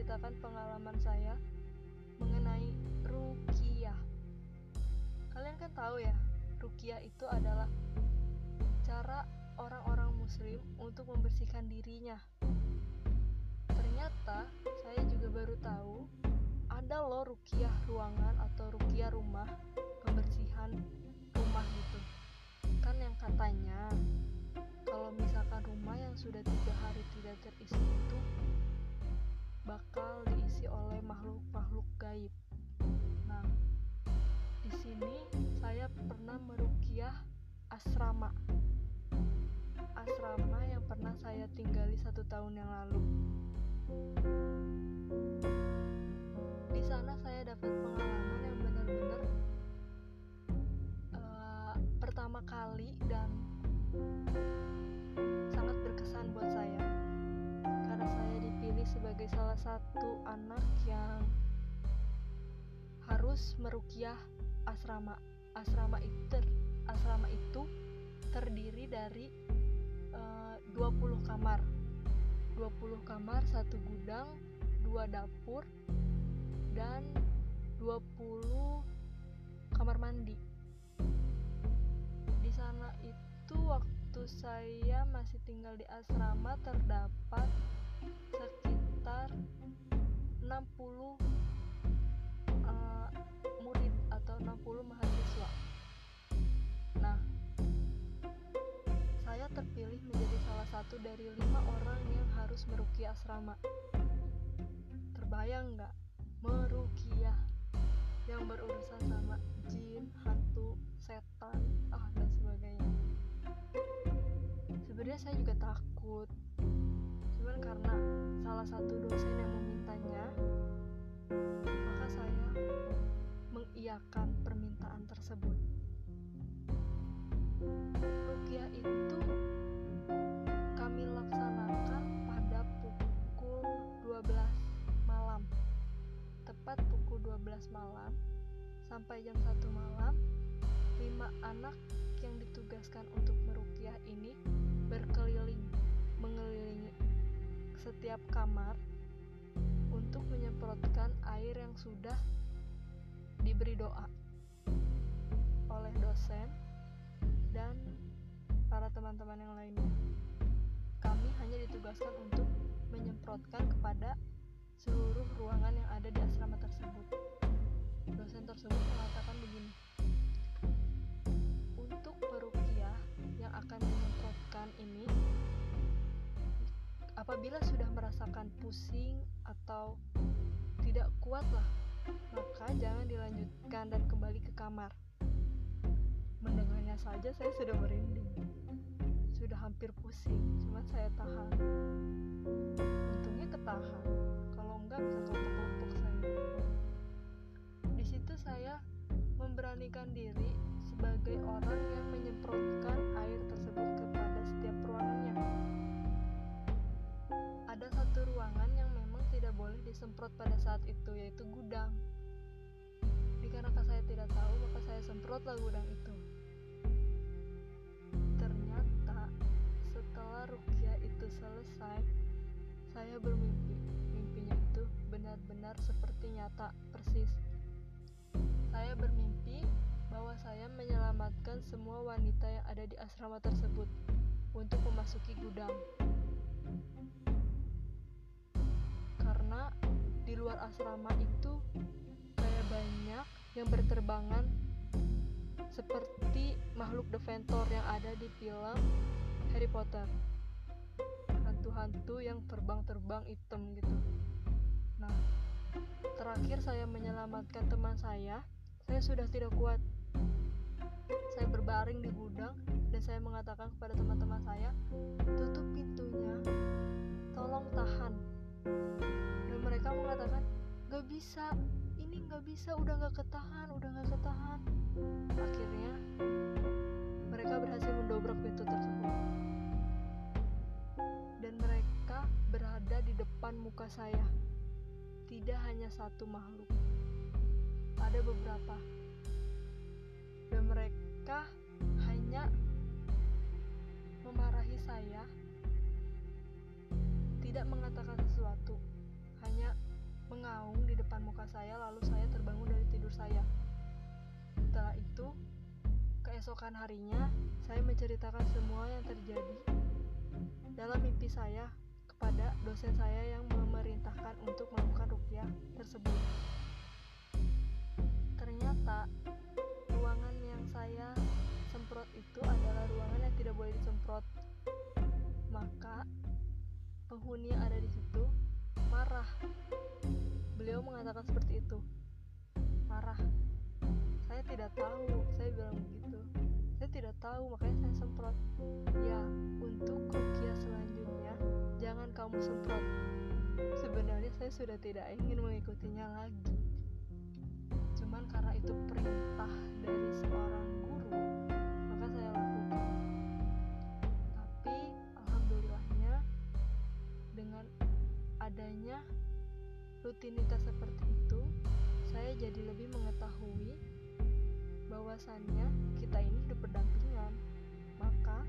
menceritakan pengalaman saya mengenai rukiah. Kalian kan tahu ya, rukiah itu adalah cara orang-orang muslim untuk membersihkan dirinya. Ternyata saya juga baru tahu ada loh rukiah ruangan atau rukiah rumah pembersihan rumah gitu. Kan yang katanya kalau misalkan rumah yang sudah tiga hari tidak terisi itu bakal diisi oleh makhluk-makhluk gaib. Nah, di sini saya pernah merukiah asrama. Asrama yang pernah saya tinggali satu tahun yang lalu. Di sana saya dapat pengalaman yang benar-benar uh, pertama kali dan sangat berkesan buat saya dipilih sebagai salah satu anak yang harus merukiah asrama. Asrama itu asrama itu terdiri dari uh, 20 kamar. 20 kamar, satu gudang, dua dapur dan 20 kamar mandi. Di sana itu waktu saya masih tinggal di asrama terdapat sekitar 60 uh, murid atau 60 mahasiswa. Nah, saya terpilih menjadi salah satu dari lima orang yang harus merukiah asrama. Terbayang nggak? Merukiah yang berurusan sama jin, hantu, setan, ah dan sebagainya. Sebenarnya saya juga takut, cuman karena salah satu dosen yang memintanya, maka saya mengiyakan permintaan tersebut. Rukiah itu kami laksanakan pada pukul 12 malam. Tepat pukul 12 malam sampai jam 1 malam, lima anak yang ditugaskan untuk merukiah ini berkeliling mengelilingi setiap kamar untuk menyemprotkan air yang sudah diberi doa oleh dosen dan para teman-teman yang lainnya. Kami hanya ditugaskan untuk menyemprotkan kepada seluruh ruangan yang ada di asrama tersebut. Apabila sudah merasakan pusing atau tidak kuat lah, maka jangan dilanjutkan dan kembali ke kamar. Mendengarnya saja saya sudah merinding, sudah hampir pusing, cuman saya tahan. Untungnya ketahan, kalau enggak bisa kelompok-kelompok saya. Di situ saya memberanikan diri sebagai orang yang menyemprotkan air tersebut kepada setiap boleh disemprot pada saat itu, yaitu gudang. Dikarenakan saya tidak tahu, maka saya semprotlah gudang itu. Ternyata setelah rukyah itu selesai, saya bermimpi. Mimpinya itu benar-benar seperti nyata, persis. Saya bermimpi bahwa saya menyelamatkan semua wanita yang ada di asrama tersebut untuk memasuki gudang. Di luar asrama itu kayak banyak yang berterbangan seperti makhluk Deventor yang ada di film Harry Potter. Hantu-hantu yang terbang-terbang hitam gitu. Nah, terakhir saya menyelamatkan teman saya, saya sudah tidak kuat. Saya berbaring di gudang dan saya mengatakan kepada teman-teman saya, tutup pintunya, tolong tahan. Dan mereka mengatakan, gak bisa, ini gak bisa, udah gak ketahan, udah gak ketahan. Akhirnya, mereka berhasil mendobrak pintu tersebut. Dan mereka berada di depan muka saya. Tidak hanya satu makhluk, ada beberapa. Dan mereka hanya memarahi saya, tidak mengatakan sesuatu, hanya mengaung di depan muka saya, lalu saya terbangun dari tidur saya. Setelah itu, Keesokan harinya, saya menceritakan semua yang terjadi dalam mimpi saya kepada dosen saya yang memerintahkan untuk melakukan rupiah tersebut. Ternyata ruangan yang saya semprot itu adalah ruangan yang tidak boleh disemprot. Maka penghuni yang ada di situ marah. Beliau mengatakan seperti itu. Marah. Saya tidak tahu, saya bilang begitu. Saya tidak tahu, makanya saya semprot. Ya, untuk rukiah selanjutnya jangan kamu semprot. Sebenarnya saya sudah tidak ingin mengikutinya lagi rutinitas seperti itu saya jadi lebih mengetahui bahwasannya kita ini hidup berdampingan. Maka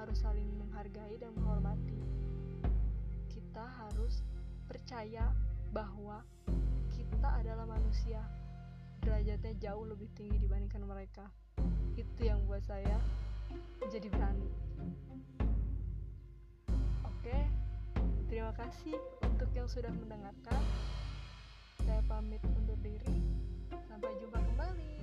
harus saling menghargai dan menghormati. Kita harus percaya bahwa kita adalah manusia. Derajatnya jauh lebih tinggi dibandingkan mereka. Itu yang buat saya jadi berani terima kasih untuk yang sudah mendengarkan. Saya pamit undur diri. Sampai jumpa kembali